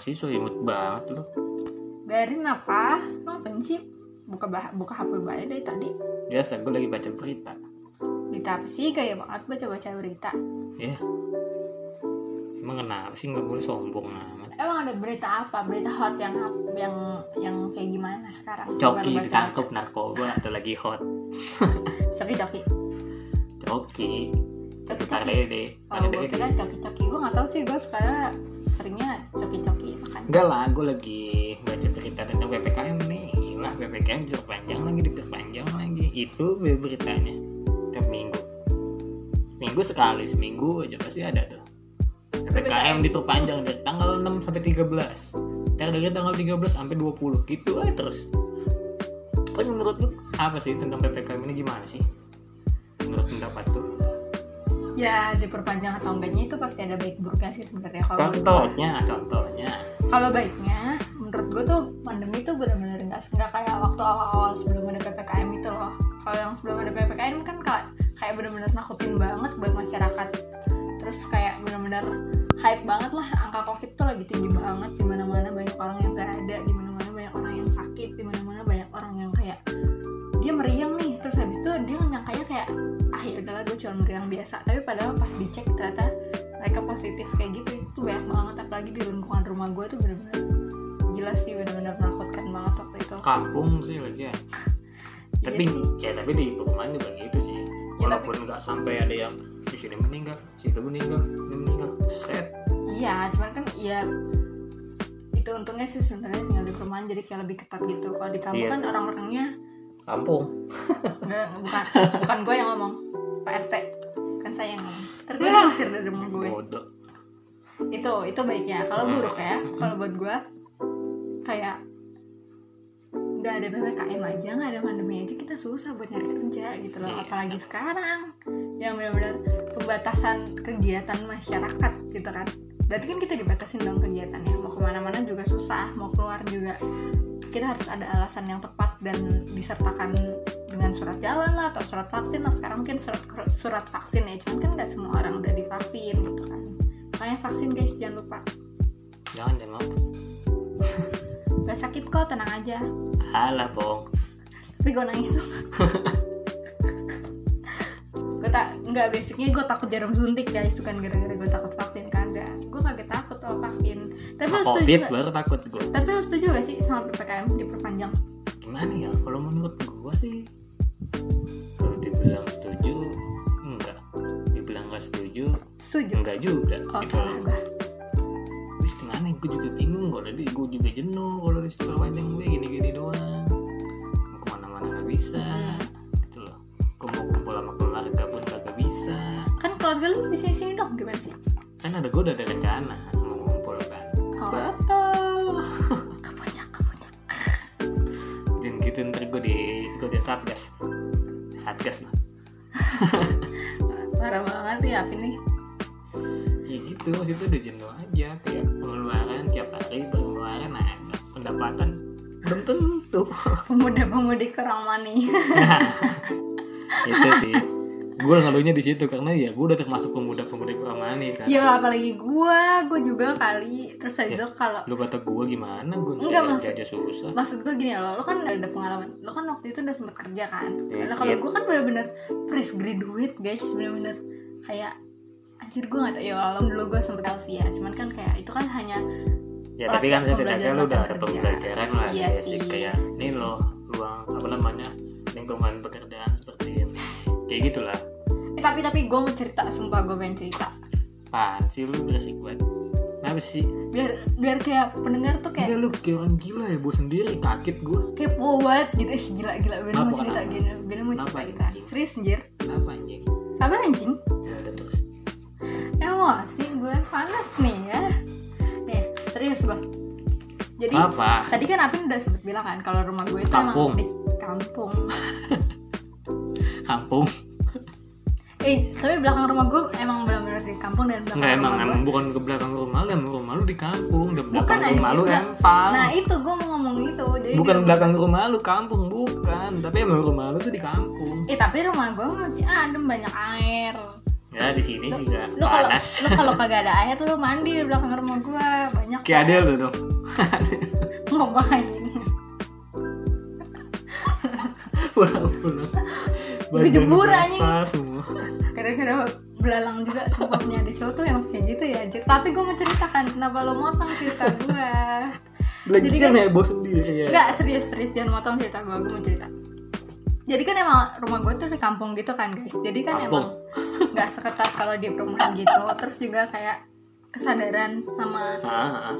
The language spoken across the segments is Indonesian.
sih so imut banget lu? Biarin apa lo ngapain sih? Buka bah buka hp bayi dari tadi. Biasa gue lagi baca berita. Berita apa sih? Gaya banget baca baca berita. Ya. Emang kenapa sih nggak boleh sombong amat? Emang ada berita apa? Berita hot yang yang yang kayak gimana sekarang? Coki ditangkap narkoba atau lagi hot. Coki coki. Coki. Coki coki. oh gue kira coki coki. Gue nggak tahu sih gue sekarang seringnya coki coki enggak lah gue lagi baca berita tentang PPKM nih. Gila PPKM diperpanjang lagi diperpanjang lagi. Itu beritanya tiap minggu. Minggu sekali seminggu aja pasti ada tuh. PPKM diperpanjang dari tanggal 6 sampai 13 Ntar dari tanggal 13 sampai 20 gitu aja terus. Tapi menurut lu apa sih tentang PPKM ini? Gimana sih? Menurut pendapat tuh ya diperpanjang atau enggaknya itu pasti ada baik buruknya sih sebenarnya. Kalau contohnya contohnya kalau baiknya menurut gue tuh pandemi tuh benar-benar nggak nggak kayak waktu awal-awal sebelum ada ppkm itu loh. Kalau yang sebelum ada ppkm kan kayak kayak benar-benar nakutin banget buat masyarakat. Terus kayak benar-benar hype banget lah angka covid tuh lagi tinggi banget. Di mana-mana banyak orang yang gak ada di mana-mana banyak orang yang sakit di mana-mana banyak orang yang kayak dia meriang nih. Terus habis itu dia nyangkanya kayak ah ya udahlah gue cuma meriang biasa. Tapi padahal pas dicek ternyata mereka positif kayak gitu apalagi di lingkungan rumah gue tuh bener-bener jelas sih bener-bener menakutkan banget waktu itu. Kampung sih lagi ya. Tapi iya sih. ya tapi di perumahan juga gitu sih. Ya, walaupun nggak sampai ada yang di sini meninggal situ meninggal ini meninggal. Set. Iya cuman kan iya itu untungnya sih sebenarnya tinggal di perumahan jadi kayak lebih ketat gitu. Kalau di kampung Iya. kan orang-orangnya kampung. Nggak bukan. Bukan gue yang ngomong. Pak rt kan saya yang ngomong. Terus gue diusir dari rumah gue bodoh itu itu baiknya. Kalau Hmm. buruk ya kalau buat gue kayak nggak ada ppkm aja nggak ada pandemi aja kita susah buat nyari kerja gitu loh. Iya. apalagi sekarang yang benar-benar pembatasan kegiatan masyarakat gitu kan. Berarti kan kita dibatasin dong kegiatannya. Mau ke mana-mana juga susah mau keluar juga. Kita harus ada alasan yang tepat dan disertakan dengan surat jalan lah atau surat vaksin lah. Sekarang mungkin surat surat vaksin ya cuman kan nggak semua orang udah divaksin gitu kan makanya vaksin guys jangan lupa. Jangan deh mau gak sakit kok tenang aja. Halah bong tapi gue nangis. Gue tak nggak basicnya gue takut jarum suntik guys. Bukan gara-gara gue takut vaksin kagak. Gue kagak takut kalau vaksin. Tapi lu sama setuju covid gak baru takut gue tapi lu setuju gak sih sama ppkm diperpanjang? Gimana ya? Kalau menurut gue sih kalau dibilang setuju nggak setuju? Setuju. Enggak juga. Oh Gitu. salah gue Terus gimana gue juga bingung kalau di gue juga jenuh kalau di sekolah panjang gue gini-gini doang. Mau ke mana-mana nggak bisa. Hmm. gitu loh. Gue mau kumpul sama keluarga pun kagak bisa. Kan keluarga lu di sini sini dong gimana sih? Kan ada gue udah ada rencana mau ngumpul kan. Oh. Batal. Ke puncak ke puncak dan gitu ntar gue di gue di satgas. Satgas lah marah banget ya apa nih. Ya gitu maksudnya udah jenuh aja tiap pengeluaran tiap hari pengeluaran nah pendapatan belum tentu. Pemuda-pemudi kurang money itu sih gue ngeluhnya di situ karena ya gue udah termasuk pemuda-pemuda kurang manis kan. Ya apalagi gue gue juga kali. Terus habis itu kalau lu kata gue gimana? Gue Enggak, maksud- aja susah. maksud gue gini loh lo kan udah ada pengalaman. Lo kan waktu itu udah sempet kerja kan? Nah kalau iya. gue kan bener-bener fresh graduate guys. Bener-bener kayak anjir gue gak tau ya kalau dulu gue sempet sih ya cuman kan kayak itu kan hanya ya tapi kan setidaknya lu udah ada pembelajaran lah Iya sih. kayak ini loh ruang apa namanya lingkungan pekerjaan seperti kayak gitulah. Eh, tapi tapi gue mau cerita sumpah gue pengen cerita. Apaan sih lu beresik banget? Kenapa sih? biar biar kayak pendengar tuh kayak Enggak lu kayak orang gila ya, gue sendiri kaget gue kepo banget gitu. Eh gila gila. Bener Kenapa, mau cerita gini bener mau cerita. Kita serius anjir? Kenapa anjing? sabar anjing. Ya emosi gue panas nih ya. Nih serius gue jadi Apa? tadi kan Apin udah sempet bilang kan kalau rumah gue itu Kampung. emang di kampung. Kampung? Eh tapi belakang rumah gue emang benar-benar di kampung dan belakang Enggak emang, rumah emang gue bukan ke belakang rumah lu, emang rumah lu di kampung Dan Bukan, belakang rumah anjing, lu enggak. empang. Nah itu gue mau ngomong itu jadi Bukan belakang rumah lu kampung, bukan. Tapi emang rumah lu tuh di kampung. Eh tapi rumah gue masih adem banyak air. Ya di sini Lu- juga lu kalau lu kalau kagak ada air tuh lu mandi di belakang rumah gua banyak kayak ada lu dong. Ngapain pulang-pulang. Kejebur, Badan anjing. basah semua gara-gara belalang juga sebabnya ada cowok tuh yang kayak gitu ya anjir tapi gue mau ceritakan kenapa lo motong cerita gue Jadi kan kan- heboh sendiri ya Enggak serius serius jangan motong cerita gue gue mau cerita jadi kan emang rumah gue tuh di kampung gitu kan guys jadi kan Kampung. emang nggak seketat kalau di perumahan gitu terus juga kayak kesadaran sama Ah, ah.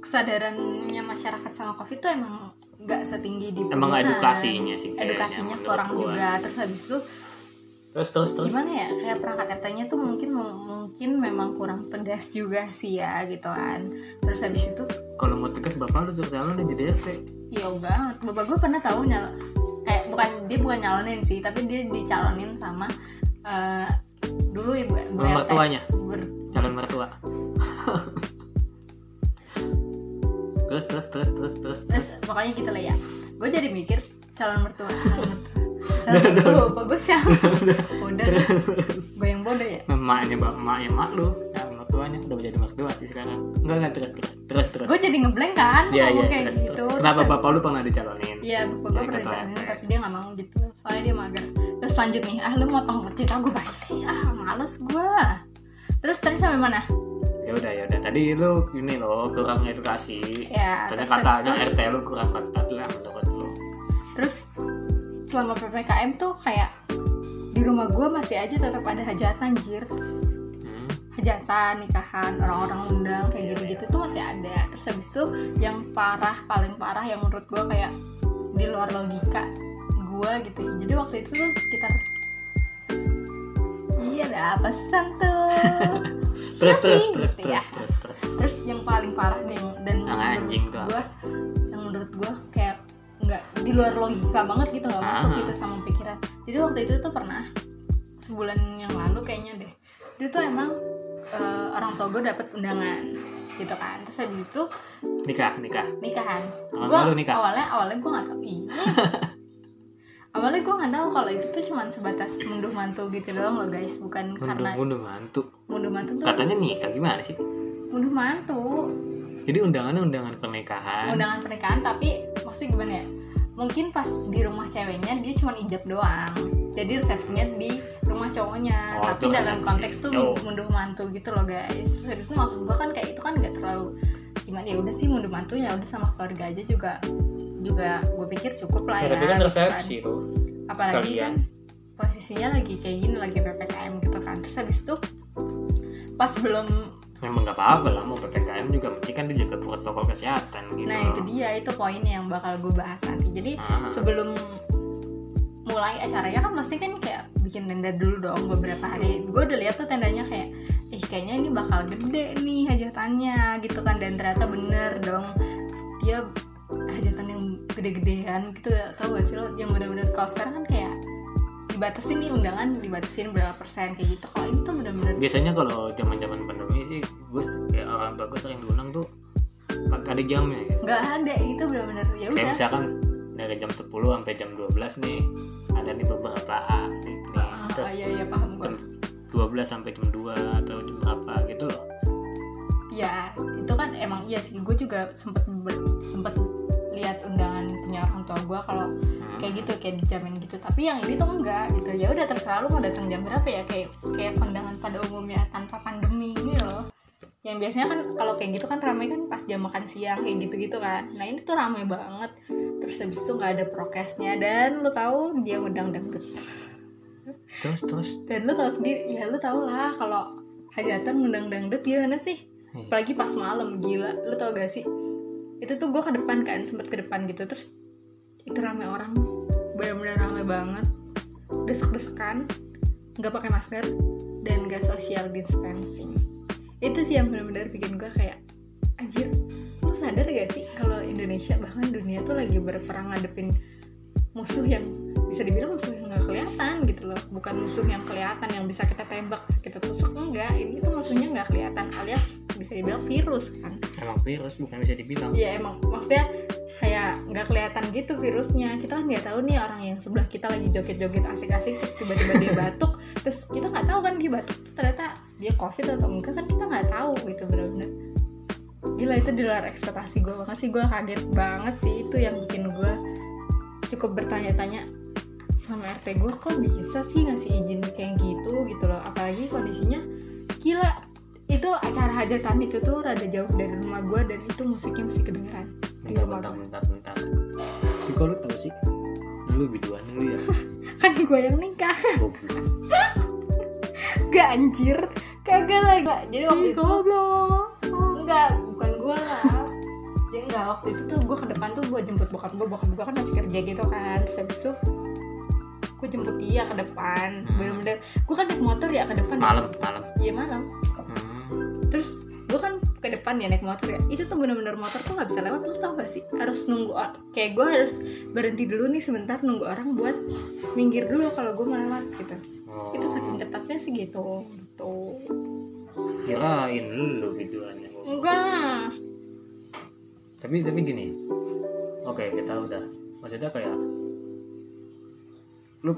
kesadarannya masyarakat sama covid tuh emang nggak setinggi di emang perumahan. edukasinya sih edukasinya kurang gua. juga terus habis itu terus terus terus. Gimana ya kayak perangkat RT-nya tuh mungkin mungkin memang kurang tegas juga sih ya gitu kan. Terus habis itu kalau mau tegas bapak suruh calon dan jadi RT ya udah bapak gue pernah tahu nyalo kayak bukan dia bukan nyalonin sih tapi dia dicalonin sama eh, dulu ibu ibu RT mertuanya? Ber- calon mertua. Terus terus terus terus terus terus. Pokoknya gitu lah ya. Gue jadi mikir calon mertua calon mertua calon mertua bagus ya. Udah gue yang bodoh ya. Emaknya bak emaknya mak lu. Calon mertuanya udah jadi mertua sih sekarang. Enggak enggak terus terus terus terus. Gue jadi ngeblank kan Iya ngomong iya kayak terus, gitu. terus. Kenapa bapak lu pernah dicalonin? Iya, bapak gue pernah dicalonin, tapi dia nggak mau gitu. Soalnya dia mager. Terus lanjut nih, ah lu motong cerita gue baik sih, ah males gue. Terus tadi sampai mana? ya udah ya udah. Tadi lu ini loh kurang edukasi. Ya, terus habis katanya RT lu kurang ketat lah menurut lu. Terus selama ppkm tuh kayak di rumah gue masih aja tetap ada hajatan jir hmm. hajatan nikahan orang-orang undang kayak gitu-gitu tuh masih ada. Terus habis itu yang parah paling parah yang menurut gue kayak di luar logika gue gitu. Jadi waktu itu tuh sekitar iya ada pesan tuh? Terus terus terus gitu terus, ya. terus terus terus. Yang paling parah nih dan Yang menurut gue yang menurut gue di luar logika banget gitu nggak masuk Ah. gitu sama pikiran. Jadi waktu itu tuh pernah sebulan yang lalu kayaknya deh. Itu tuh emang eh, orang tua gue dapet undangan gitu kan. Terus habis itu nikah nikah? nikahan. Gue nikah? awalnya awalnya gue nggak tahu. Awalnya gue nggak tahu kalau itu tuh cuman sebatas munduh mantu gitu doang loh guys. Bukan mundur karena mundur mantu. Munduh mantu tuh katanya nikah gimana sih? Munduh mantu. Jadi undangannya undangan pernikahan. Undangan pernikahan tapi maksudnya gimana ya mungkin pas di rumah ceweknya dia cuma ijab doang. Jadi resepsinya di rumah cowoknya. Oh, tapi dalam resepsi. konteks tuh Oh. munduh mantu gitu loh guys. Itu maksud gua kan kayak itu kan gak terlalu gimana ya udah sih munduh mantu ya udah sama keluarga aja juga juga gue pikir cukup lah ya, tapi kan gitu resepsi tuh apalagi kan posisinya lagi kayak gini lagi ppkm gitu kan. Terus habis itu pas belum memang nggak apa-apa lah mau ppkm juga penting kan dia juga protokol kesehatan gitu. Nah itu dia itu poin yang bakal gue bahas nanti. Jadi Ah. sebelum mulai acaranya kan pasti kan kayak bikin tenda dulu dong beberapa hari. Gue udah lihat tuh tendanya kayak ih kayaknya ini bakal gede nih hajatannya gitu kan. Dan ternyata bener dong. Dia hajatan yang gede-gedean gitu ya tau gak sih lo? Yang bener-bener kalau sekarang kan kayak dibatasin nih undangan dibatasin berapa persen kayak gitu kalau ini tuh bener-bener biasanya kalau zaman zaman pandemi sih gue kayak orang tua gue sering diundang tuh pak- ada jamnya gitu. nggak ada itu bener-bener ya kayak udah misalkan dari jam 10 sampai jam 12 nih ada nih beberapa A nih, nih. ah, terus iya iya paham gue jam 12 sampai jam 2 atau jam berapa gitu loh ya itu kan emang iya sih gue juga sempet sempet lihat undangan punya orang tua gue kalau. Kayak gitu kayak dijamin gitu. Tapi yang ini tuh enggak gitu. Ya udah terserah lu mau datang jam berapa ya kayak kayak kondangan pada umumnya tanpa pandemi gitu loh. Yang biasanya kan kalau kayak gitu kan ramai kan pas jam makan siang kayak gitu gitu kan. Nah ini tuh ramai banget. Terus habis itu nggak ada prokesnya. Dan lu tahu dia ngundang dangdut. Terus terus? Dan lu tahu sendiri ya lu tau lah kalau hajatan ngundang dangdut gimana sih? Iya. apalagi pas malam gila. Lu tau gak sih? Itu tuh gue ke depan kan sempet ke depan gitu. Terus itu rame orang benar-benar rame banget. Desek-desekan nggak pakai masker dan gak social distancing. Itu sih yang benar-benar bikin gue kayak anjir lu sadar gak sih kalau Indonesia bahkan dunia tuh lagi berperang ngadepin musuh yang bisa dibilang musuh yang nggak kelihatan gitu loh. Bukan musuh yang kelihatan yang bisa kita tembak bisa kita tusuk enggak. Ini tuh musuhnya nggak kelihatan alias bisa dibilang virus kan. Emang virus bukan bisa dibilang. Ya emang. Maksudnya kayak nggak kelihatan gitu virusnya. Kita kan nggak tahu nih orang yang sebelah kita lagi joget-joget asik-asik terus tiba-tiba dia batuk terus kita nggak tahu kan dia batuk tuh ternyata dia covid atau enggak kan kita nggak tahu gitu benar-benar gila itu di luar ekspektasi gue banget sih gue kaget banget sih. Itu yang bikin gue cukup bertanya-tanya sama RT gue kok bisa sih ngasih izin kayak gitu? gitu loh. Apalagi kondisinya gila. Itu acara hajatan itu tuh rada jauh dari rumah gue dan itu musiknya masih kedengeran bentar bentar bentar bentar tapi kalau lu tahu sih? Lu biduan lu ya. Kan gue yang nikah. Gak anjir. Kagak lah gak jadi waktu si itu goblok. Enggak bukan gue lah. Jadi enggak waktu itu tuh gue ke depan tuh gue jemput bokap gue bokap gue kan masih kerja gitu kan. Terus habis itu gue jemput dia ke depan. Hmm. bener-bener gue kan naik motor ya ke depan. Ya. malam malam. Iya malam. Hmm. terus ke depan ya naik motor ya. Itu tuh bener-bener motor tuh nggak bisa lewat lu tau gak sih? Harus nunggu kayak gue harus berhenti dulu nih sebentar nunggu orang buat minggir dulu kalau gue mau lewat gitu. Oh. itu saking cepatnya sih gitu tuh kirain lu biduannya enggak. Lah tapi tapi gini. Oke kita udah. Maksudnya kayak lu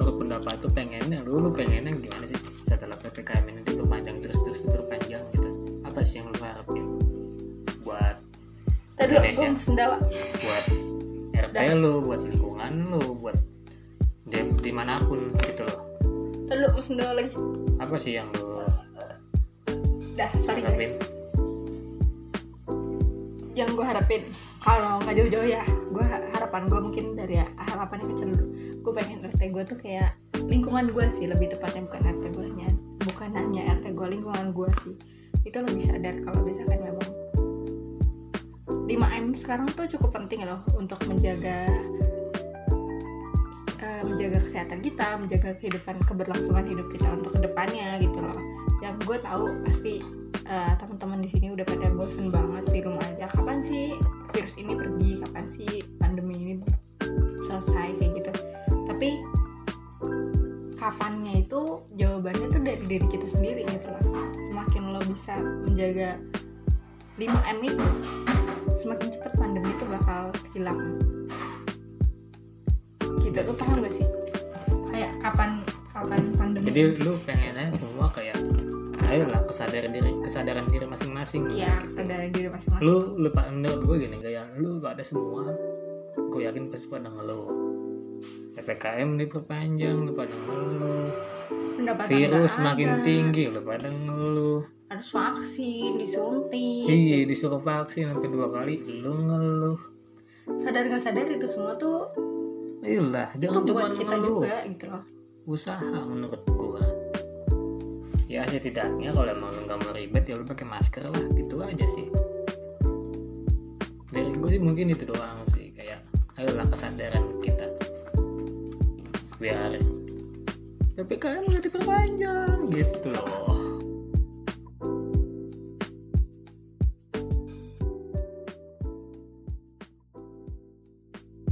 menurut pendapat tuh pengennya lu lu pengennya gimana sih setelah ppkm ini diperpanjang terus terus diperpanjang gitu? Apa sih yang lu harapin buat tadi lo Indonesia. sendawa. Buat RT lu buat lingkungan lu buat di di mana pun gitu loh. Tadi mau sendawa lagi. Apa sih yang lu dah sorry harapin? Guys yang gue harapin kalau nggak jauh-jauh ya gue harapan gue mungkin dari harapan yang kecil dulu gue pengen RT gue tuh kayak lingkungan gue sih lebih tepatnya bukan RT gue nya bukan hanya RT gue lingkungan gue sih. Itu lebih sadar kalau misalkan memang 5M sekarang tuh cukup penting loh untuk menjaga eh, menjaga kesehatan kita menjaga kehidupan keberlangsungan hidup kita untuk ke depannya gitu loh. Yang gue tahu pasti eh, teman-teman di sini udah pada bosen banget di rumah aja. Kapan sih virus ini pergi? Kapan sih kapannya itu jawabannya tuh dari diri kita sendiri gitu loh. Semakin lo bisa menjaga 5M itu semakin cepat pandemi itu bakal hilang. Gitu lo paham gak sih? Kayak kapan kapan pandemi jadi lu pengennya semua kayak ayolah kesadaran diri kesadaran diri masing-masing Iya, gitu. kesadaran diri masing-masing. lu lu pak menurut gue gini kayak lu pada semua gue yakin pasti pada ngeluh ppkm diperpanjang lu pada ngeluh. Pendapatan virus makin ada. tinggi lu pada ngeluh. Harus vaksin, disuntik. iya disuruh vaksin sampai dua kali lu ngeluh. Sadar nggak sadar itu semua tuh iyalah jangan cuma ngeluh. juga gitu loh. usaha menurut gua. Ya setidaknya kalau emang lu nggak mau ribet ya lu pakai masker lah gitu aja sih. Dari gue sih mungkin itu doang sih kayak ayolah kesadaran kita biar ppkm nggak diperpanjang gitu loh